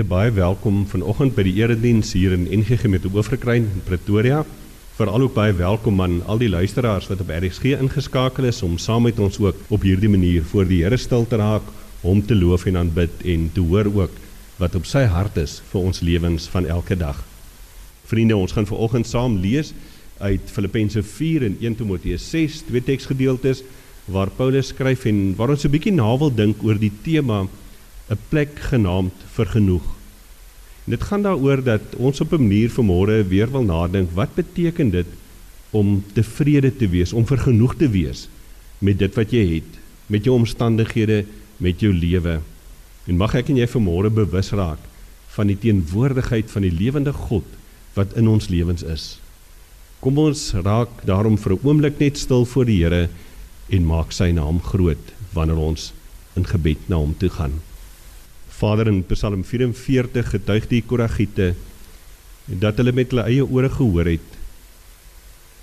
Vriende, baie welkom vanoggend by die erediens hier in NG Gemeente Oeverkruin in Pretoria. Veral ook baie welkom aan al die luisteraars wat op RSG ingeskakel is om saam met ons ook op hierdie manier voor die Here stil te raak, hom te loof en aanbid en te hoor ook wat op sy hart is vir ons lewens van elke dag. Vriende, ons gaan vanoggend saam lees uit Filippense 4 en 1 Timoteus 6, twee teksgedeeltes waar Paulus skryf en waar ons 'n bietjie na wil dink oor die tema 'n plek genaamd vergenoeg. En dit gaan daaroor dat ons op 'n manier vanmôre weer wil nadink wat beteken dit om tevrede te wees, om vergenoeg te wees met dit wat jy het, met jou omstandighede, met jou lewe. En mag ek en jy vanmôre bewus raak van die teenwoordigheid van die lewende God wat in ons lewens is. Kom ons raak daarom vir 'n oomblik net stil voor die Here en maak sy naam groot wanneer ons in gebed na hom toe gaan. Vader in Psalm 44 getuig die Koragiete dat hulle met hulle eie ore gehoor het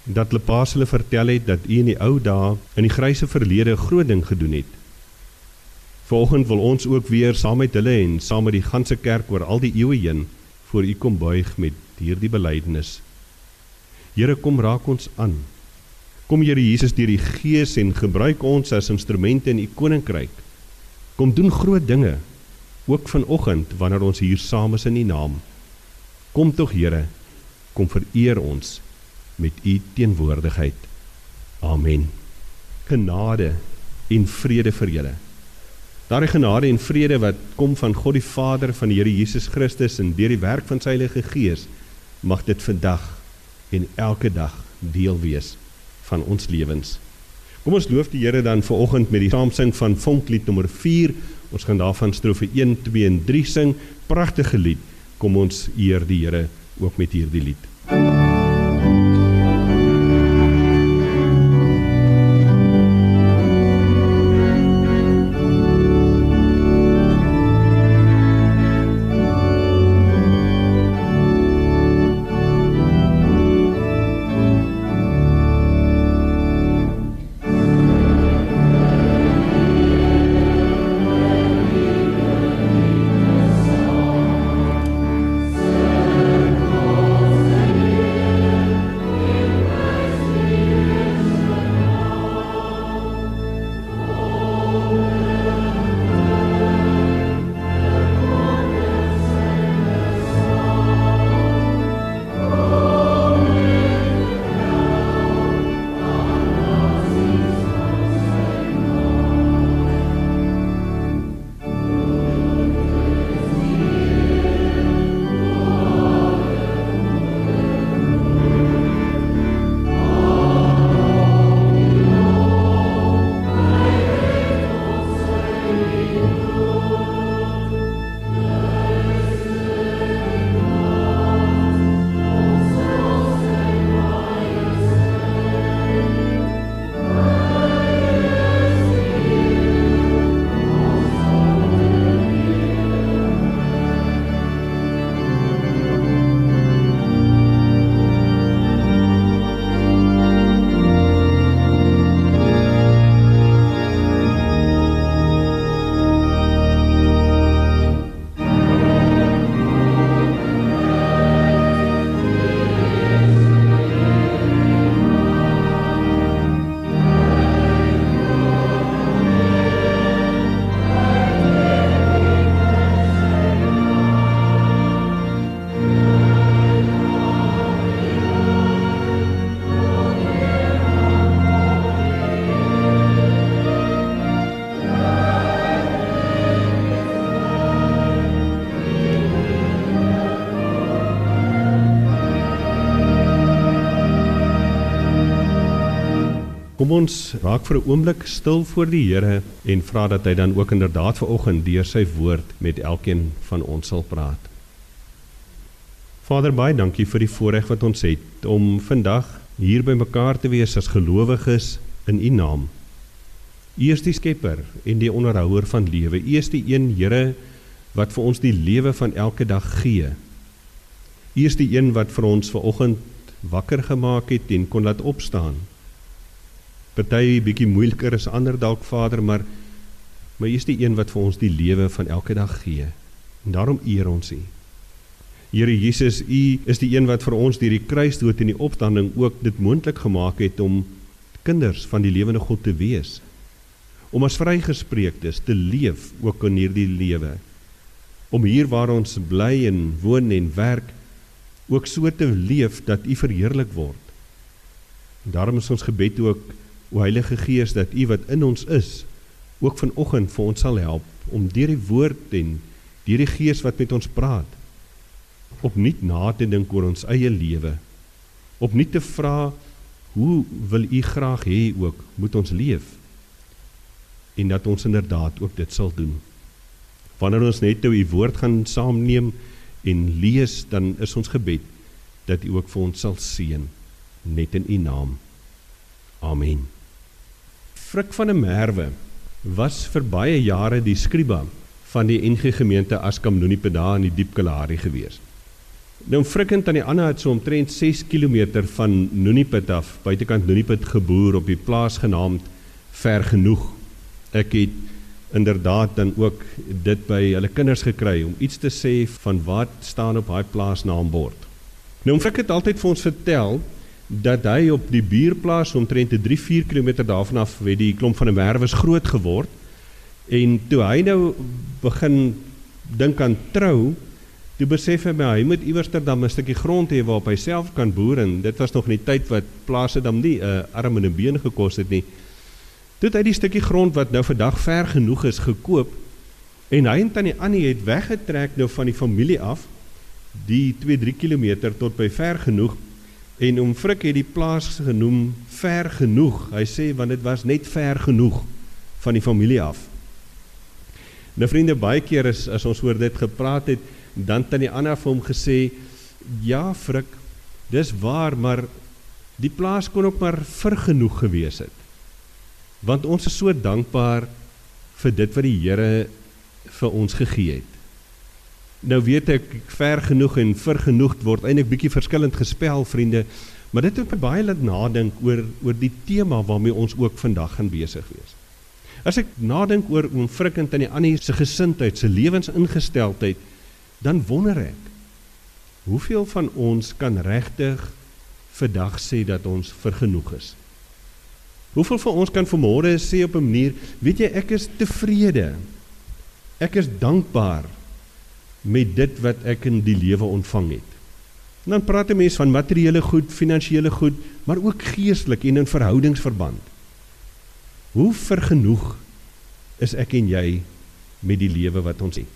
dat hulle paas hulle vertel het dat u in die ou dae in die grysse verlede groot ding gedoen het. Vanoggend wil ons ook weer saam met hulle en saam met die ganse kerk oor al die eeue heen voor u kom buig met hierdie belydenis. Here kom raak ons aan. Kom Here Jesus deur die Gees en gebruik ons as instrumente in u koninkryk. Kom doen groot dinge ook vanoggend wanneer ons hier saam is in u naam. Kom tog Here, kom vereer ons met u teenwoordigheid. Amen. Genade en vrede vir julle. Daardie genade en vrede wat kom van God die Vader van die Here Jesus Christus en deur die werk van sy Heilige Gees mag dit vandag en elke dag deel wees van ons lewens. Kom ons loof die Here dan vanoggend met die saamsing van Vonklied nommer 4. Ons gaan daarvan strofe 1, 2 en 3 sing. Pragtige lied. Kom ons eer die Here ook met hierdie lied. Kom ons raak vir 'n oomblik stil voor die Here en vra dat hy dan ook inderdaad vanoggend deur sy woord met elkeen van ons sal praat. Vader, baie dankie vir die voorreg wat ons het om vandag hier by mekaar te wees as gelowiges in U naam. U is die skepper en die onderhouer van lewe. U is die een Here wat vir ons die lewe van elke dag gee. U is die een wat vir ons vanoggend wakker gemaak het en kon laat opstaan party bietjie moeiliker as ander dalk Vader, maar maar is die een wat vir ons die lewe van elke dag gee. En daarom eer ons U. Here Jesus, U is die een wat vir ons deur die kruisdood en die opstanding ook dit moontlik gemaak het om kinders van die lewende God te wees. Om as vrygespreektes te leef ook in hierdie lewe. Om hier waar ons bly en woon en werk ook so te leef dat U verheerlik word. En daarom is ons gebed ook o Heilige Gees dat U wat in ons is ook vanoggend vir ons sal help om deur die woord en deur die Gees wat met ons praat opnuut na te dink oor ons eie lewe. Opnuut te vra hoe wil U graag hê ook moet ons leef? En dat ons inderdaad ook dit sal doen. Wanneer ons net nou U woord gaan saamneem en lees, dan is ons gebed dat U ook vir ons sal seën net in U naam. Amen. Frik van der Merwe was vir baie jare die skriba van die NG gemeente Askamnonie Peda in die Diep Kalahari gewees. Nou Frikkend aan die ander het so omtrent 6 km van Noniepit af, buitekant Noniepit geboer op die plaas genaamd Ver genoeg. Ek het inderdaad dan ook dit by hulle kinders gekry om iets te sê van wat staan op daai plaasnaambord. Nou Frik het altyd vir ons vertel dat hy op die buurplaas omtrent 3-4 km daarvan af het die klomp van 'n merwes groot geword. En toe hy nou begin dink aan trou toe besef hy my hy moet iewers ter dan 'n stukkie grond hê waarop hy self kan boer en dit was nog in die tyd wat plase dan nie 'n uh, arm en 'n been gekos het nie. Toe het hy die stukkie grond wat nou vandag ver genoeg is gekoop en hy en tannie Annie het weggetrek nou van die familie af die 2-3 km tot by ver genoeg En oom Frik het die plaas genoem ver genoeg. Hy sê want dit was net ver genoeg van die familie af. Nou vriende, baie keer is as ons oor dit gepraat het, dan die ander vir hom gesê, "Ja, Frik, dis waar, maar die plaas kon ook maar vir genoeg gewees het." Want ons is so dankbaar vir dit wat die Here vir ons gegee het. Nou weet ek ver genoeg en vir genoeg word eintlik bietjie verskillend gespel vriende, maar dit het my baie laat nadink oor oor die tema waarmee ons ook vandag gaan besig wees. As ek nadink oor oom Frikkend en die ander se gesindheid, se lewensingesteldheid, dan wonder ek hoeveel van ons kan regtig vandag sê dat ons vergenoeg is. Hoeveel van ons kan vanmôre sê op 'n manier, weet jy, ek is tevrede. Ek is dankbaar met dit wat ek in die lewe ontvang het. En dan praat 'n mens van materiële goed, finansiële goed, maar ook geestelik en in verhoudingsverband. Hoe vergenoeg is ek en jy met die lewe wat ons het?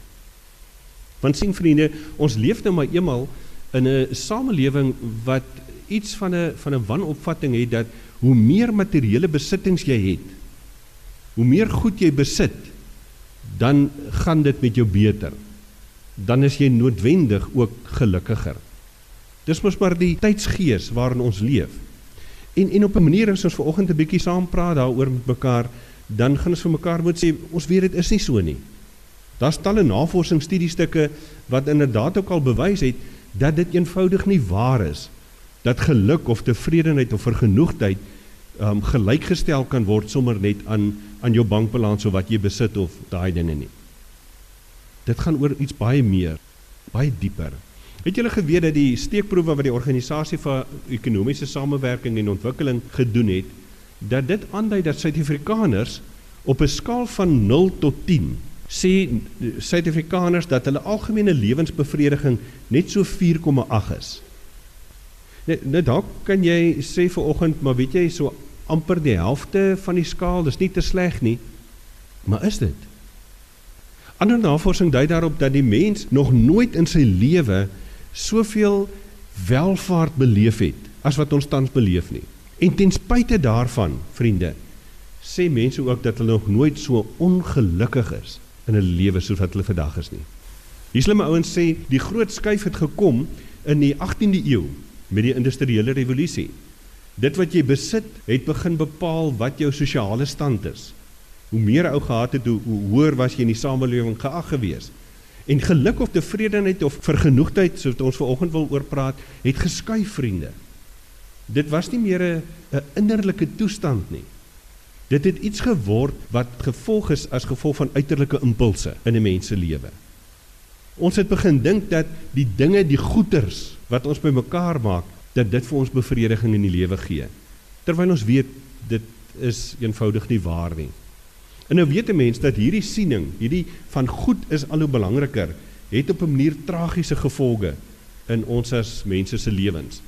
Want sien vriende, ons leef nou maar eenmal in 'n samelewing wat iets van 'n van 'n wanopvatting het dat hoe meer materiële besittings jy het, hoe meer goed jy besit, dan gaan dit met jou beter dan is jy noodwendig ook gelukkiger. Dis mos maar die tydsgees waarin ons leef. En en op 'n manier as ons vanoggend 'n bietjie saam praat daaroor met mekaar, dan gaan ons vir mekaar moet sê ons weet dit is nie so nie. Daar's talle navorsingsstudiestukke wat inderdaad ook al bewys het dat dit eenvoudig nie waar is dat geluk of tevredenheid of vergenoegdheid um gelykgestel kan word sommer net aan aan jou bankbalans of wat jy besit of daai dinge nie. Dit gaan oor iets baie meer, baie dieper. Het julle geweet dat die steekproewe wat die organisasie vir ekonomiese samewerking en ontwikkeling gedoen het, dat dit aandui dat Suid-Afrikaners op 'n skaal van 0 tot 10 sê Suid-Afrikaners dat hulle algemene lewensbevrediging net so 4,8 is. Net nou dalk kan jy sê vir oggend, maar weet jy so amper die helfte van die skaal, dis nie te sleg nie. Maar is dit? Ander navorsing dui daarop dat die mens nog nooit in sy lewe soveel welvaart beleef het as wat ons tans beleef nie. En ten spyte daarvan, vriende, sê mense ook dat hulle nog nooit so ongelukkig is in hulle lewe soos wat hulle vandag is nie. Hier slimme ouens sê die groot skuif het gekom in die 18de eeu met die industriële revolusie. Dit wat jy besit, het begin bepaal wat jou sosiale stand is hoe meer ou gehad het, hoe, hoe hoër was jy in die samelewing geag gewees. En geluk of tevredenheid of vergenoegdheid, soos ons vanoggend wil oor praat, het geskuif vriende. Dit was nie meer 'n innerlike toestand nie. Dit het iets geword wat gevolg is as gevolg van uiterlike impulse in 'n mens se lewe. Ons het begin dink dat die dinge, die goeders wat ons bymekaar maak, dat dit vir ons bevrediging in die lewe gee. Terwyl ons weet dit is eenvoudig nie waar nie. En nou weet 'n mens dat hierdie siening, hierdie van goed is al hoe belangriker, het op 'n manier tragiese gevolge in ons as mense se lewens.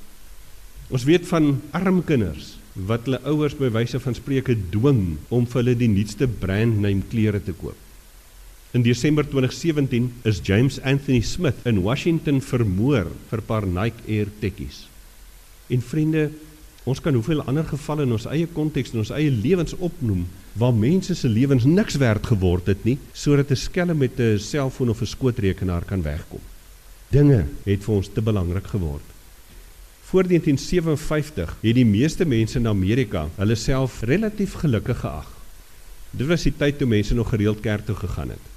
Ons weet van arm kinders wat hulle ouers by wyse van spreuke dwing om vir hulle die nuutste brand name klere te koop. In Desember 2017 is James Anthony Smith in Washington vermoor vir 'n paar Nike Air tekkies. En vriende, ons kan hoeveel ander gevalle in ons eie konteks en ons eie lewens opnoem waar mense se lewens niks werd geword het nie sodat 'n skelm met 'n selfoon of 'n skootrekenaar kan wegkom. Dinge het vir ons te belangrik geword. Voor 1957 het die meeste mense in Amerika hulle self relatief gelukkig geag. Dit was die tyd toe mense nog gereeld kerk toe gegaan het.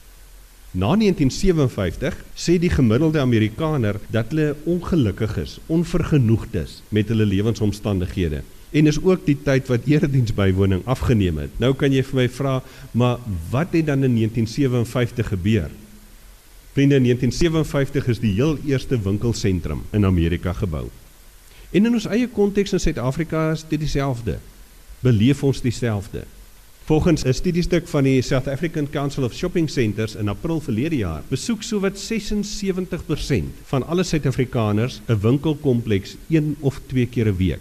Na 1957 sê die gemiddelde Amerikaner dat hulle ongelukkig is, onvergenoegd is met hulle lewensomstandighede. En is ook die tyd wat erediensbywoning afgeneem het. Nou kan jy vir my vra, maar wat het dan in 1957 gebeur? Vriende, in 1957 is die heel eerste winkelsentrum in Amerika gebou. En in ons eie konteks in Suid-Afrika is dit dieselfde. Beleef ons dieselfde. Volgens 'n studiestuk van die South African Council of Shopping Centres in April verlede jaar, besoek sowat 76% van alle Suid-Afrikaners 'n winkelkompleks een of twee keer 'n week.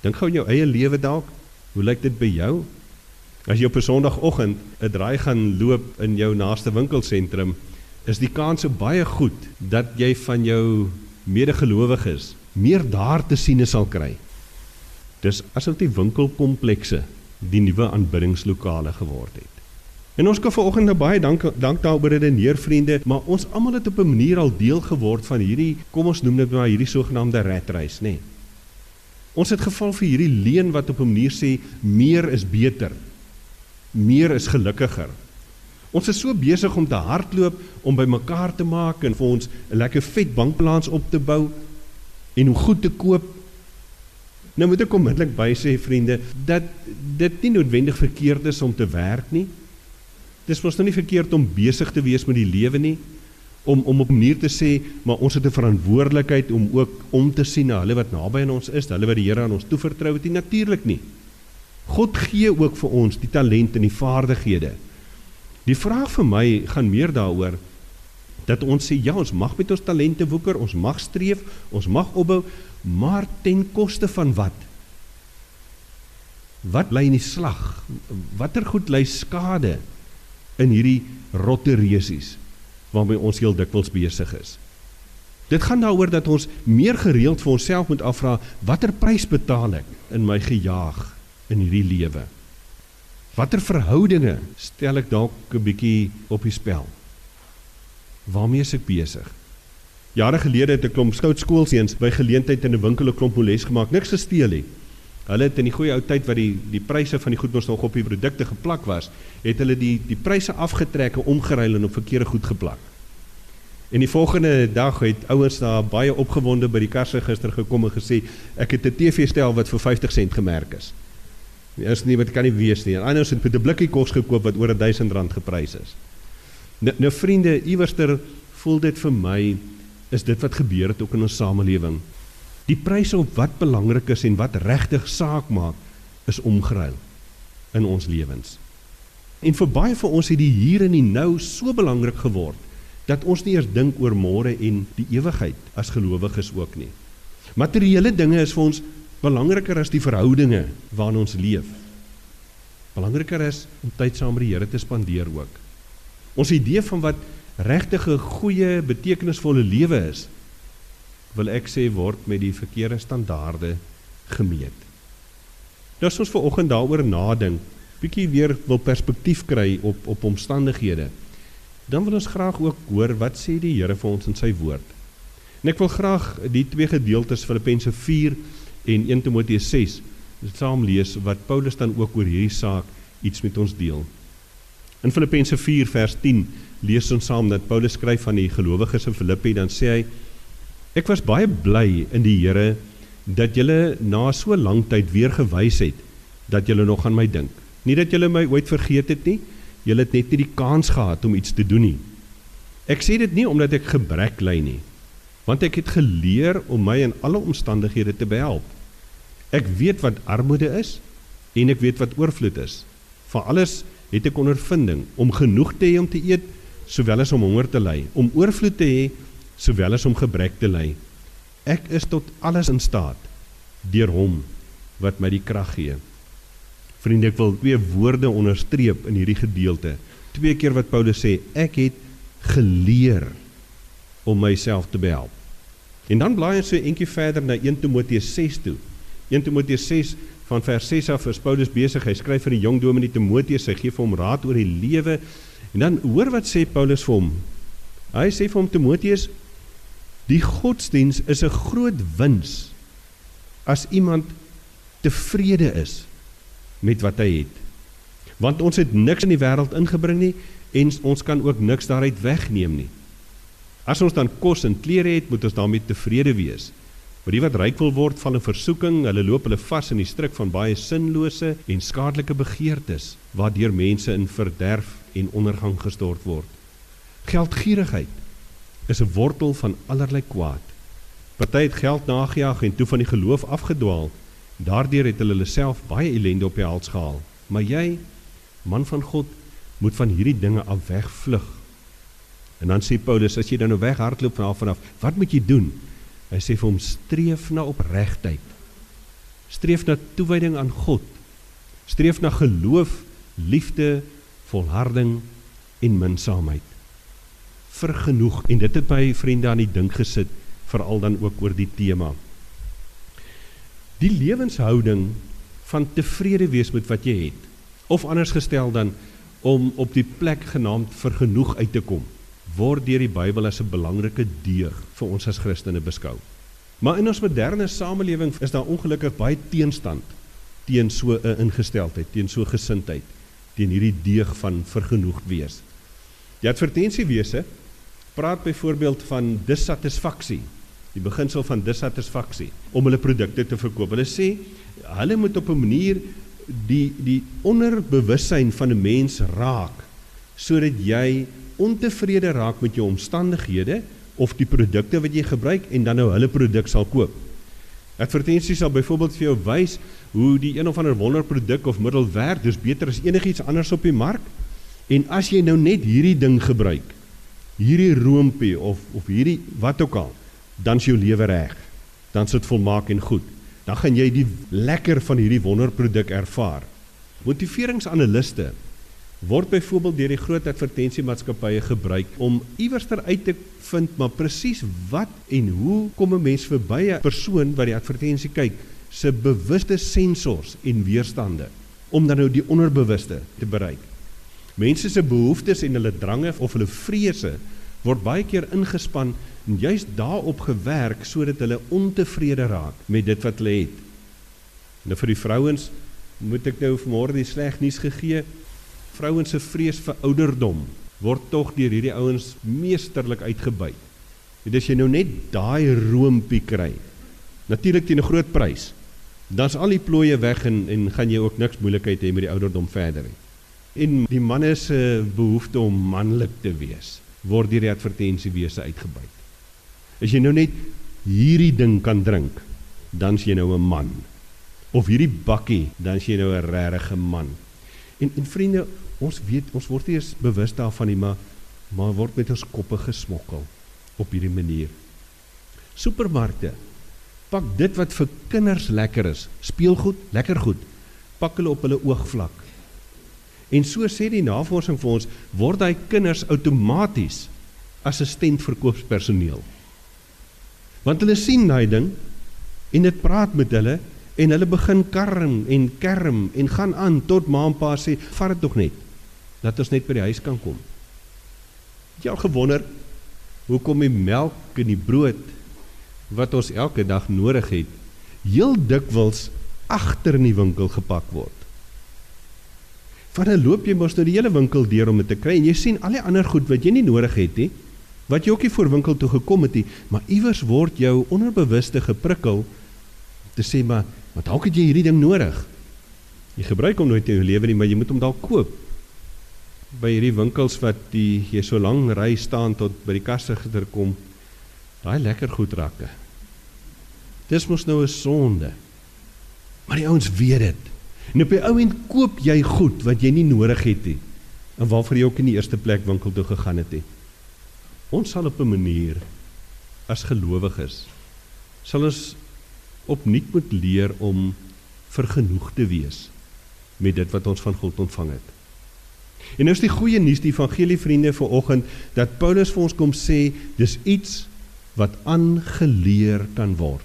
Dink gou aan jou eie lewe dalk. Hoe lyk dit by jou? As jy op 'n Sondagoggend 'n draai gaan loop in jou naaste winkelsentrum, is die kans baie goed dat jy van jou medegelowiges meer daar te sien sal kry. Dis asof die winkelkomplekse die nuwe aanbiddingslokale geword het. En ons kan vanoggend nou baie dank dank daaroor redeneer vriende, maar ons almal het op 'n manier al deel geword van hierdie kom ons noem dit maar hierdie sogenaamde ratreis, nê. Nee. Ons het geval vir hierdie leuen wat op 'n manier sê meer is beter. Meer is gelukkiger. Ons is so besig om te hardloop om by mekaar te maak en vir ons 'n lekker vet bankbalans op te bou en om goed te koop Nou moet ek onmiddellik by sê vriende dat dit nie noodwendig verkeerd is om te werk nie. Dis mos nou nie verkeerd om besig te wees met die lewe nie om om op 'n manier te sê maar ons het 'n verantwoordelikheid om ook om te sien na hulle wat naby aan ons is, hulle wat die Here aan ons toevertrou het, natuurlik nie. God gee ook vir ons die talent en die vaardighede. Die vraag vir my gaan meer daaroor dat ons sê ja, ons mag met ons talente woeker, ons mag streef, ons mag opbou, maar ten koste van wat? Wat lê in die slag? Watter goed lê skade in hierdie rotte reusies waarmee ons heel dikwels besig is? Dit gaan daaroor dat ons meer gereeld vir onsself moet afvra watter prys betaal ek in my gejaag in hierdie lewe? Watter verhoudinge stel ek dalk 'n bietjie op die spel? Waarmee is ek besig? Jare gelede het 'n klomp skoutskoolseuns by geleentheid in 'n winkel 'n klomp moles gemaak, niks gesteel nie. Hulle het in die goeie ou tyd wat die die pryse van die goed nog op die produkte geplak was, het hulle die die pryse afgetrek en omgeruil en op verkeerde goed geplak. En die volgende dag het ouers daar baie opgewonde by die kasregister gekom en gesê ek het 'n TV-stel wat vir 50 sent gemerk is. Die eerste nie wat kan nie wees nie. En anders het vir 'n blikkie kos gekoop wat oor 1000 rand geprys is. Nou, nou vriende, iewerster voel dit vir my is dit wat gebeur het ook in ons samelewing. Die pryse op wat belangrik is en wat regtig saak maak, is omgeruil in ons lewens. En vir baie van ons het die hier en die nou so belangrik geword dat ons nie eers dink oor môre en die ewigheid as gelowiges ook nie. Materiële dinge is vir ons belangriker as die verhoudinge waarin ons leef. Belangriker is om tyd saam met die Here te spandeer ook. Ons idee van wat regtig 'n goeie betekenisvolle lewe is, wil ek sê word met die verkeerde standaarde gemeet. Nou as ons ver oggend daaroor nadink, bietjie weer wil perspektief kry op op omstandighede, dan wil ons graag ook hoor wat sê die Here vir ons in sy woord. En ek wil graag die twee gedeeltes Filippense 4 en 1 Timoteus 6 saam lees wat Paulus dan ook oor hierdie saak iets met ons deel. In Filippense 4 vers 10 lees ons saam dat Paulus skryf van die gelowiges in Filippi dan sê hy ek was baie bly in die Here dat julle na so lank tyd weer gewys het dat julle nog aan my dink. Nie dat julle my ooit vergeet het nie. Julle het net nie die kans gehad om iets te doen nie. Ek sê dit nie omdat ek gebrek ly nie, want ek het geleer om my in alle omstandighede te behelp. Ek weet wat armoede is en ek weet wat oorvloed is. Van alles het ek ondervinding om genoeg te hê om te eet sowel as om honger te ly, om oorvloed te hê sowel as om gebrek te ly. Ek is tot alles in staat deur hom wat my die krag gee. Vriende, ek wil twee woorde onderstreep in hierdie gedeelte. Twee keer wat Paulus sê, ek het geleer om myself te behelp. En dan blaai hy so eentjie verder na 1 Timoteus 6 toe. 1 Timoteus 6 van vers 6 af is Paulus besig. Hy skryf vir die jong dominee Timoteus, hy gee vir hom raad oor die lewe. En dan hoor wat sê Paulus vir hom. Hy sê vir hom Timoteus, die godsdiens is 'n groot wins as iemand tevrede is met wat hy het. Want ons het niks in die wêreld ingebring nie en ons kan ook niks daaruit wegneem nie. As ons dan kos en klere het, moet ons daarmee tevrede wees. Maar die wat ryk wil word van 'n versoeking, hulle loop hulle vas in die struik van baie sinlose en skadelike begeertes waardeur mense in verderf en ondergang gestort word. Geldgierigheid is 'n wortel van allerlei kwaad. Party het geld nagejaag en toe van die geloof afgedwaal. Daardeur het hulle hulle self baie ellende op die hals gehaal. Maar jy, man van God, moet van hierdie dinge af wegvlug. En dan sê Paulus, as jy dan nou weghardloop van af vanaf, wat moet jy doen? Hy sê vir hom streef na opregtheid. Streef na toewyding aan God. Streef na geloof, liefde, volharding en minsaamheid. Vergenoeg en dit het my vriende aan die dink gesit veral dan ook oor die tema. Die lewenshouding van tevrede wees met wat jy het of anders gestel dan om op die plek genaamd vergenoeg uit te kom word deur die Bybel as 'n belangrike deeg vir ons as Christene beskou. Maar in ons moderne samelewing is daar ongelukkig baie teenstand teen so 'n ingesteldheid, teen so gesindheid, teen hierdie deeg van vergenoegd wees. Die advertensiewese praat byvoorbeeld van dissatisfaksie, die beginsel van dissatisfaksie om hulle produkte te verkoop. Hulle sê hulle moet op 'n manier die die onderbewussyn van 'n mens raak sodat jy ontevrede raak met jou omstandighede of die produkte wat jy gebruik en dan nou hulle produk sal koop. Advertensies sal byvoorbeeld vir jou wys hoe die een of ander wonderproduk of middel werk, dis beter as enigiets anders op die mark. En as jy nou net hierdie ding gebruik, hierdie roompie of of hierdie wat ook al, dan is jou lewe reg. Dan is dit volmaak en goed. Dan gaan jy die lekker van hierdie wonderproduk ervaar. Motiveringsanaliste word byvoorbeeld deur die groot advertensiemaatskappye gebruik om iewers ter uit te vind maar presies wat en hoe kom 'n mens verby 'n persoon wat die advertensie kyk se bewuste sensors en weerstande om dan nou die onderbewuste te bereik. Mense se behoeftes en hulle drange of hulle vrese word baie keer ingespan en juist daarop gewerk sodat hulle ontevrede raak met dit wat hulle het. Nou vir die vrouens moet ek nou vanmôre die sleg nuus gegee vrouens se vrees vir ouderdom word tog deur hierdie ouens meesterlik uitgebuit. Dit as jy nou net daai roompie kry. Natuurlik teen 'n groot prys. Dan's al die plooie weg en en gaan jy ook niks moeilikheid hê met die ouderdom verder nie. En die manne se behoefte om manlik te wees word deur die advertensiewese uitgebuit. As jy nou net hierdie ding kan drink, dan's jy nou 'n man. Of hierdie bakkie, dan's jy nou 'n regte man. En en vriende, Ons weet ons word nie eens bewus daarvan nie, maar maar word met ons koppe gesmokkel op hierdie manier. Supermarkte pak dit wat vir kinders lekker is, speelgoed, lekker goed, pak hulle op hulle oogvlak. En so sê die navorsing vir ons, word daai kinders outomaties assistent verkoopspersoneel. Want hulle sien daai ding en dit praat met hulle en hulle begin karm en kerm en gaan aan tot ma en pa sê, "Vat dit tog net." Dat ons net by die huis kan kom. Het jy al gewonder hoekom die melk en die brood wat ons elke dag nodig het, heel dikwels agter in die winkel gepak word? Want dan loop jy mos nou die hele winkel deur om dit te kry en jy sien al die ander goed wat jy nie nodig het nie, wat jy ook nie voor winkel toe gekom het nie, maar iewers word jou onderbewuste geprikkel te sê maar, wat dalk het jy hierdie ding nodig? Jy gebruik hom nooit in jou lewe nie, maar jy moet hom dalk koop. By hierdie winkels wat die jy so lank ry staan tot by die kasregister kom, daai lekker goed rakke. Dis mos nou 'n sonde. Maar die ouens weet dit. En op die ou end koop jy goed wat jy nie nodig het nie. En waarvoor jy ook in die eerste plek winkel toe gegaan het nie. Ons sal op 'n manier as gelowiges sal ons opnuut moet leer om vergenoeg te wees met dit wat ons van God ontvang het. En nou is die goeie nuus die evangelie vriende vanoggend dat Paulus vir ons kom sê dis iets wat aangeleer kan word.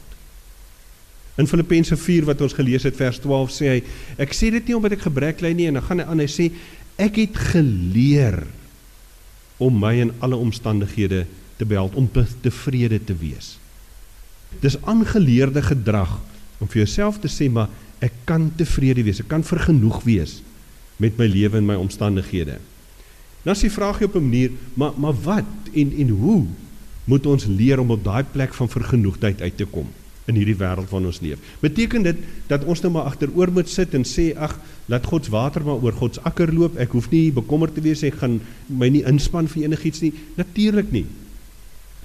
In Filippense 4 wat ons gelees het vers 12 sê hy ek sê dit nie omdat ek gebrek ly nie en dan gaan hy aan hy sê ek het geleer om my in alle omstandighede te beheld om tevrede te wees. Dis aangeleerde gedrag om vir jouself te sê maar ek kan tevrede wees, ek kan vergenoeg wees met my lewe en my omstandighede. Nou as jy vraag jy op 'n manier, maar maar wat en en hoe moet ons leer om op daai plek van vergenoegdheid uit te kom in hierdie wêreld waarin ons leef? Beteken dit dat ons nou maar agteroor moet sit en sê ag, laat God se water maar oor God se akker loop. Ek hoef nie bekommerd te wees ek gaan my nie inspann vir enigiets nie. Natuurlik nie.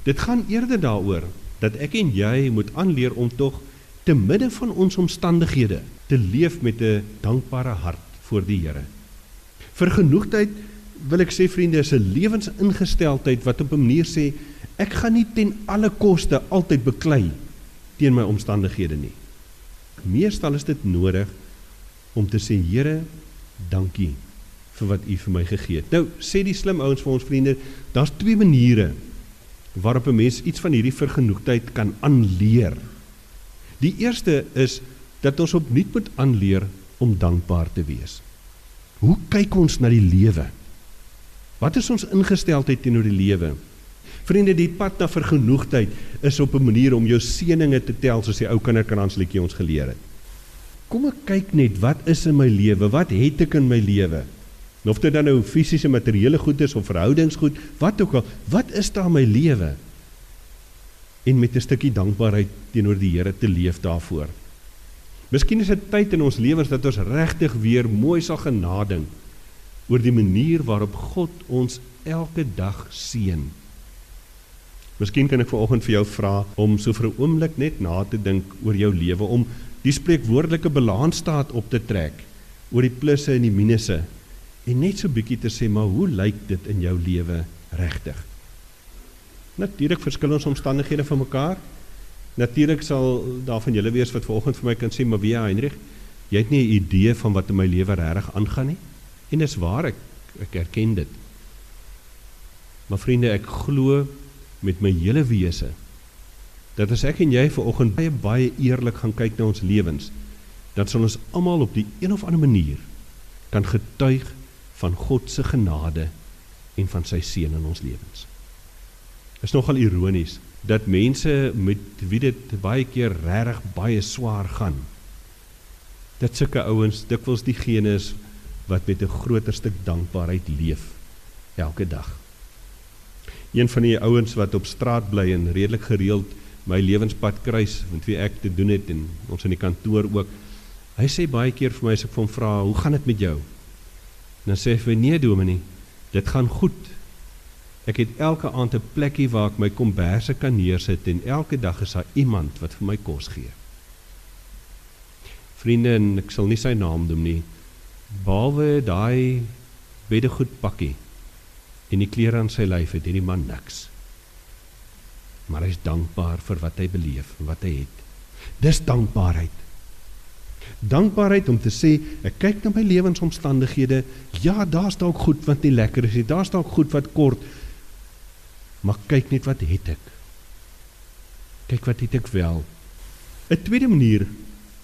Dit gaan eerder daaroor dat ek en jy moet aanleer om tog te midde van ons omstandighede te leef met 'n dankbare hart voor die Here. Vergenoegdheid wil ek sê vriende is 'n lewensingesteldheid wat op 'n manier sê ek gaan nie ten alle koste altyd beklei teen my omstandighede nie. Meestal is dit nodig om te sê Here, dankie vir wat U vir my gegee het. Nou sê die slim ouens vir ons vriende, daar's twee maniere waarop 'n mens iets van hierdie vergenoegdheid kan aanleer. Die eerste is dat ons opnuut moet aanleer om dankbaar te wees. Hoe kyk ons na die lewe? Wat is ons ingesteldheid teenoor die lewe? Vriende, die pad na vergenoegdheid is op 'n manier om jou seëninge te tel soos die ou kinderkransliedjie ons geleer het. Kom ek kyk net wat is in my lewe? Wat het ek in my lewe? Of dit dan nou fisiese materiële goed is of verhoudingsgoed, wat ook al, wat is daar in my lewe? En met 'n stukkie dankbaarheid teenoor die Here te leef daarvoor. Miskien is dit tyd in ons lewens dat ons regtig weer mooi sal genading oor die manier waarop God ons elke dag seën. Miskien kan ek vanoggend vir jou vra om so vir 'n oomblik net na te dink oor jou lewe om die spreekwoordelike balansstaat op te trek oor die plusse en die minusse en net so bietjie te sê maar hoe lyk dit in jou lewe regtig? Natuurlik verskil ons omstandighede van mekaar. Natuurlik sal daar van julle wees wat vanoggend vir my kan sê, maar wie Heinrich, jy het nie 'n idee van wat in my lewe regtig aangaan nie. En dis waar ek ek erken dit. Maar vriende, ek glo met my hele wese dat as ek en jy vanoggend baie baie eerlik gaan kyk na ons lewens, dan sal ons almal op die een of ander manier kan getuig van God se genade en van sy seën in ons lewens. Is nogal ironies dat mense met wie dit baie keer regtig baie swaar gaan. Dat sulke ouens dikwels diegene is wat met 'n groter stuk dankbaarheid leef elke dag. Een van die ouens wat op straat bly en redelik gereeld my lewenspad kruis met wie ek te doen het en ons in die kantoor ook. Hy sê baie keer vir my as ek hom vra, "Hoe gaan dit met jou?" Dan sê hy vir my, "Nee, Dominee, dit gaan goed." Ek het elke aand 'n plekkie waar ek my komberse kan neersit en elke dag is daar iemand wat vir my kos gee. Vriende, en ek sal nie sy naam noem nie. Behalwe daai beddegoed pakkie en die klere aan sy lyf het hierdie man niks. Maar hy is dankbaar vir wat hy beleef wat hy het. Dis dankbaarheid. Dankbaarheid om te sê ek kyk na my lewensomstandighede, ja, daar's dalk goed wat nie lekker is nie, daar's dalk goed wat kort, Maar kyk net wat het ek. Kyk wat het ek wel. 'n Tweede manier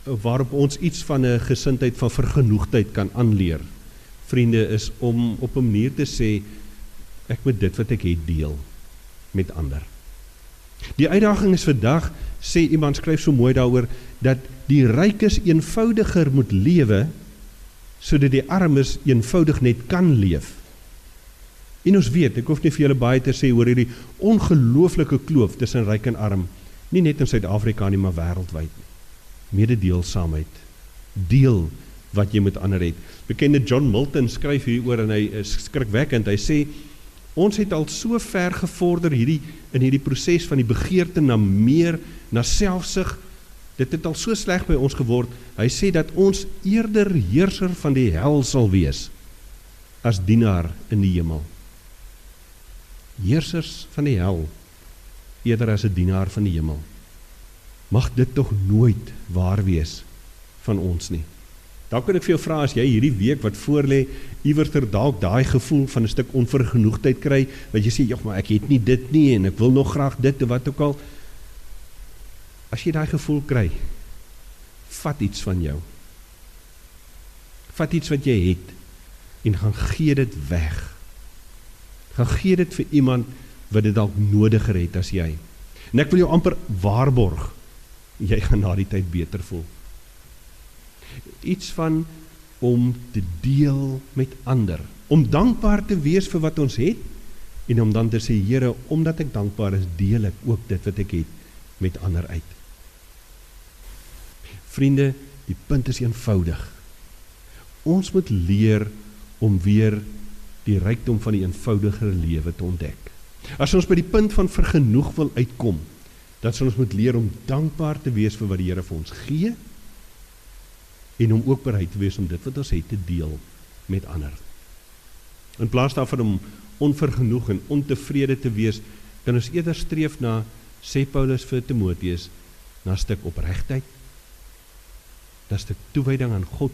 waarop ons iets van 'n gesindheid van vergenoegdheid kan aanleer. Vriende is om op 'n manier te sê ek moet dit wat ek het deel met ander. Die uitdaging is vandag sê iemand skryf so mooi daaroor dat die rykes eenvoudiger moet lewe sodat die armes eenvoudig net kan leef. En ons weet, ek hoef nie vir julle baie te sê oor hierdie ongelooflike kloof tussen ryk en arm, nie net in Suid-Afrika nie, maar wêreldwyd nie. Mededeelsaamheid, deel wat jy met ander het. Bekende John Milton skryf hieroor en hy is skrikwekkend. Hy sê ons het al so ver gevorder hierdie in hierdie proses van die begeerte na meer, na selfsug. Dit het al so sleg by ons geword. Hy sê dat ons eerder heerser van die hel sal wees as dienaar in die hemel. Heersers van die hel eerder as 'n dienaar van die hemel. Mag dit tog nooit waar wees van ons nie. Dan kan ek vir jou vra as jy hierdie week wat voorlê iewerster dalk daai gevoel van 'n stuk onvergenoegdheid kry, wat jy sê, "Jog, maar ek het nie dit nie en ek wil nog graag dit of wat ook al." As jy daai gevoel kry, vat iets van jou. Vat iets wat jy het en gaan gee dit weg. Gaan gee dit vir iemand wat dit dalk nodiger het as jy. En ek wil jou amper waarborg jy gaan na die tyd beter voel iets van om te deel met ander, om dankbaar te wees vir wat ons het en om dan te sê Here, omdat ek dankbaar is, deel ek ook dit wat ek het met ander uit. Vriende, die punt is eenvoudig. Ons moet leer om weer die rykdom van die eenvoudiger lewe te ontdek. As ons by die punt van vergenoeg wil uitkom, sal ons moet leer om dankbaar te wees vir wat die Here vir ons gee en om ook bereid te wees om dit wat ons het te deel met ander. In plaas daarvan om onvergenoeg en ontevrede te wees, kan ons eerder streef na sê Paulus vir Timoteus na 'n stuk opregtheid, na 'n stuk toewyding aan God,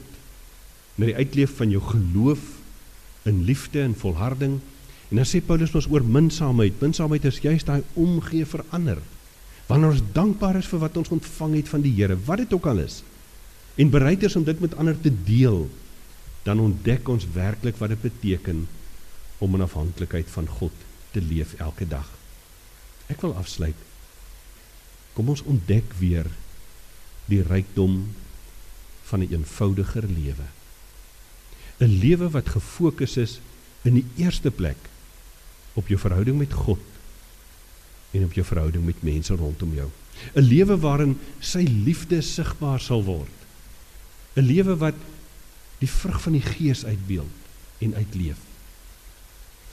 na die uitleef van jou geloof in liefde en volharding. En dan sê Paulus ons oor minsaamheid. Minsaamheid is juist daai omgee vir ander. Wanneer ons dankbaar is vir wat ons ontvang het van die Here, wat dit ook al is en bereid is om dit met ander te deel, dan ontdek ons werklik wat dit beteken om in afhanklikheid van God te leef elke dag. Ek wil afsluit. Kom ons ontdek weer die rykdom van 'n een eenvoudiger lewe. 'n Lewe wat gefokus is in die eerste plek op jou verhouding met God en op jou verhouding met mense rondom jou. 'n Lewe waarin sy liefde sigbaar sal word 'n lewe wat die vrug van die gees uitbeeld en uitleef.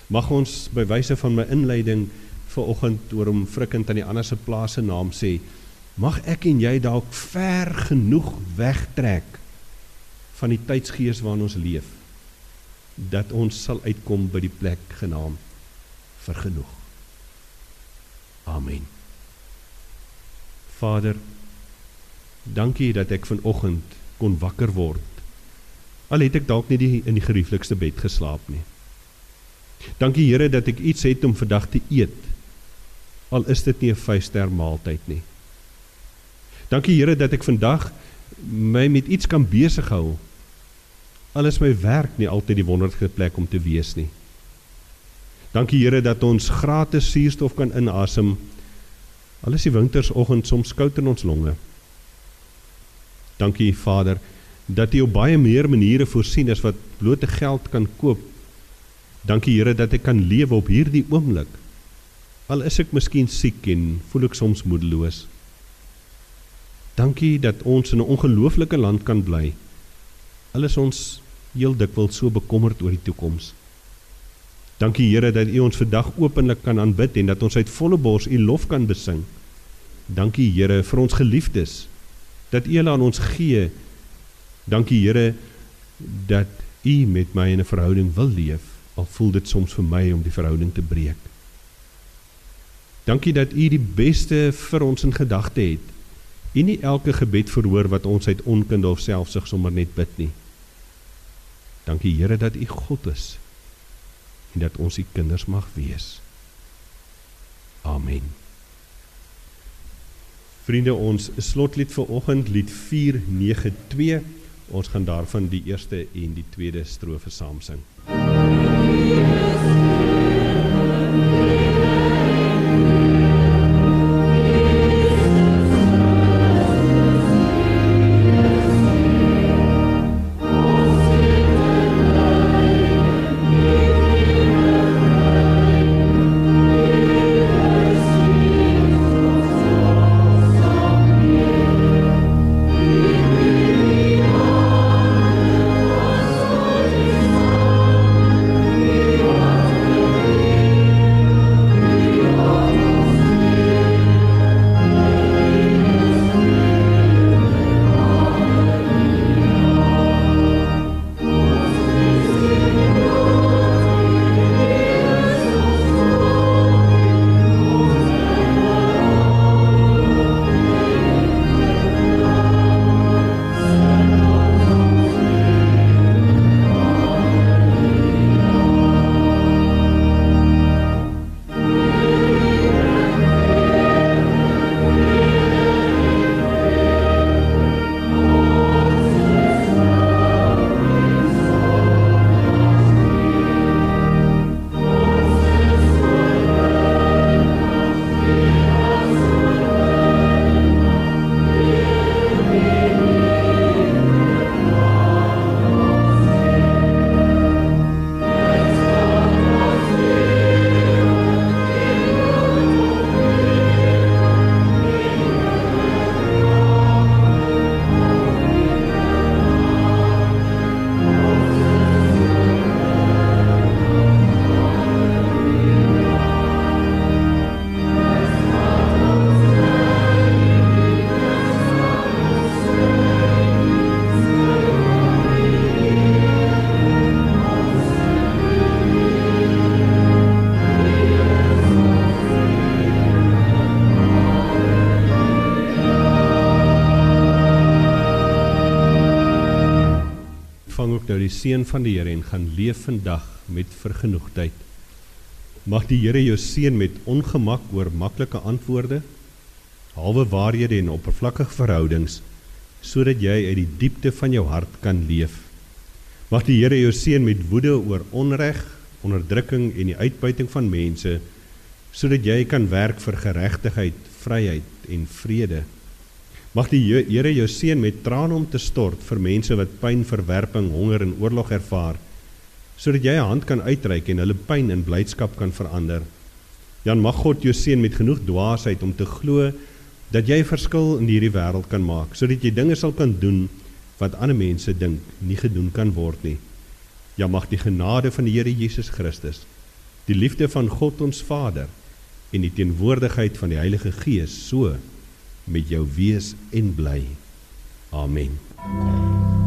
Mag ons by wyse van my inleiding vir oggend oor om frikkend aan die ander se plase naam sê, mag ek en jy dalk ver genoeg wegtrek van die tydsgees waarin ons leef dat ons sal uitkom by die plek genaamd vergenoeg. Amen. Vader, dankie dat ek vanoggend kon wakker word. Al het ek dalk nie die, in die gerieflikste bed geslaap nie. Dankie Here dat ek iets het om vandag te eet. Al is dit nie 'n vyfster maaltyd nie. Dankie Here dat ek vandag my met iets kan besig hou. Al is my werk nie altyd die wonderlikste plek om te wees nie. Dankie Here dat ons gratis suurstof kan inasem. Al is die wintersoggend soms koud in ons longe. Dankie Vader dat U op baie meer maniere voorsien as wat blote geld kan koop. Dankie Here dat ek kan lewe op hierdie oomblik. Al is ek miskien siek en voel ek soms moedeloos. Dankie dat ons in 'n ongelooflike land kan bly. Al is ons heel dikwels so bekommerd oor die toekoms. Dankie Here dat U ons vandag openlik kan aanbid en dat ons uit volle bors U lof kan besing. Dankie Here vir ons geliefdes dat U hulle aan ons gee. Dankie Here dat U met my in 'n verhouding wil leef, al voel dit soms vir my om die verhouding te breek. Dankie dat U die beste vir ons in gedagte het. U nie elke gebed verhoor wat ons uit onkunde of selfsug sommer net bid nie. Dankie Here dat U God is en dat ons U kinders mag wees. Amen. Vriende, ons slotlied vir oggend, lied 492. Ons gaan daarvan die eerste en die tweede strofe saam sing. Jesus. Seën van die Here en gaan leef vandag met vergenoegdheid. Mag die Here jou seën met ongemak oor maklike antwoorde, halwe waarhede en oppervlakkige verhoudings sodat jy uit die diepte van jou hart kan leef. Mag die Here jou seën met woede oor onreg, onderdrukking en die uitbuiting van mense sodat jy kan werk vir geregtigheid, vryheid en vrede. Mag die Here jou seën met trane om te stort vir mense wat pyn, verwerping, honger en oorlog ervaar sodat jy 'n hand kan uitreik en hulle pyn in blydskap kan verander. Jan mag God jou seën met genoeg dwaasheid om te glo dat jy 'n verskil in hierdie wêreld kan maak, sodat jy dinge sal kan doen wat ander mense dink nie gedoen kan word nie. Ja mag die genade van die Here Jesus Christus, die liefde van God ons Vader en die teenwoordigheid van die Heilige Gees so met jou wees en bly. Amen. Amen.